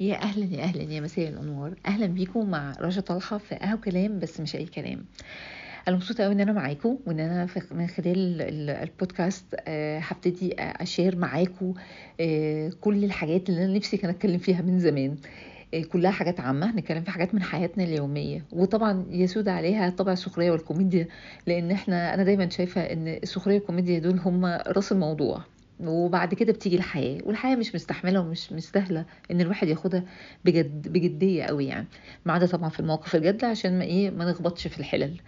يا أهلا يا أهلا يا مساء الأنوار. أهلا بيكم مع رشا طلحة في قهوه كلام بس مش أي كلام. أنا مبسوطة قوي إن أنا معاكم وإن أنا من خلال ال- البودكاست آه، هبتدي أشير معاكم آه، كل الحاجات اللي أنا نفسي كان أتكلم فيها من زمان. آه، كلها حاجات عامة. نتكلم في حاجات من حياتنا اليومية. وطبعا يسود عليها طبع السخرية والكوميديا لأن إحنا أنا دايما شايفة إن السخرية والكوميديا دول هم رأس الموضوع. وبعد كده بتيجي الحياة والحياة مش مستحملة ومش مستاهلة إن الواحد ياخدها بجد بجدية قوي يعني. ما عدا طبعا في المواقف الجد عشان ما إيه ما نخبطش في الحلل.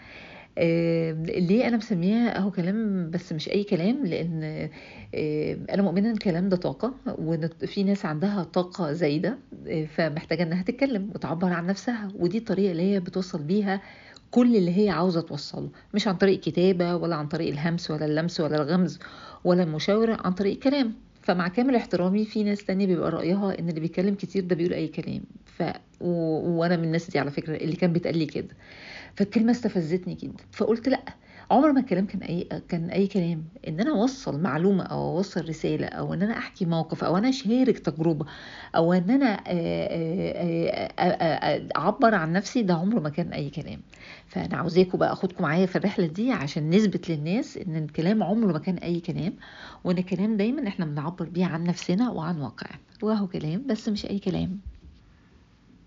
آه ليه أنا مسميها أهو كلام بس مش أي كلام؟ لأن آه أنا مؤمنة إن الكلام ده طاقة وإن في ناس عندها طاقة زايدة آه فمحتاجة إنها تتكلم وتعبر عن نفسها ودي الطريقة اللي هي بتوصل بيها كل اللي هي عاوزة توصله مش عن طريق كتابه ولا عن طريق الهمس ولا اللمس ولا الغمز ولا المشاورة عن طريق الكلام فمع كامل احترامي في ناس تانية بيبقى رأيها إن اللي بيتكلم كتير ده بيقول أي كلام. ف... و... وأنا من الناس دي على فكرة اللي كان بيتقال لي كده. فالكلمة استفزتني جدا. فقلت لأ عمر ما الكلام كان أي كان أي كلام. إن أنا أوصل معلومة أو أوصل رسالة أو إن أنا أحكي موقف أو أنا أشارك تجربة أو إن أنا أعبر عن نفسي ده عمره ما كان أي كلام. فأنا عاوزاكم بقى أخدكم معايا في الرحلة دي عشان نثبت للناس إن الكلام عمره ما كان أي كلام وإن الكلام دايما إحنا بنعبر بيه عن نفسنا وعن واقعنا. وهو كلام بس مش أي كلام.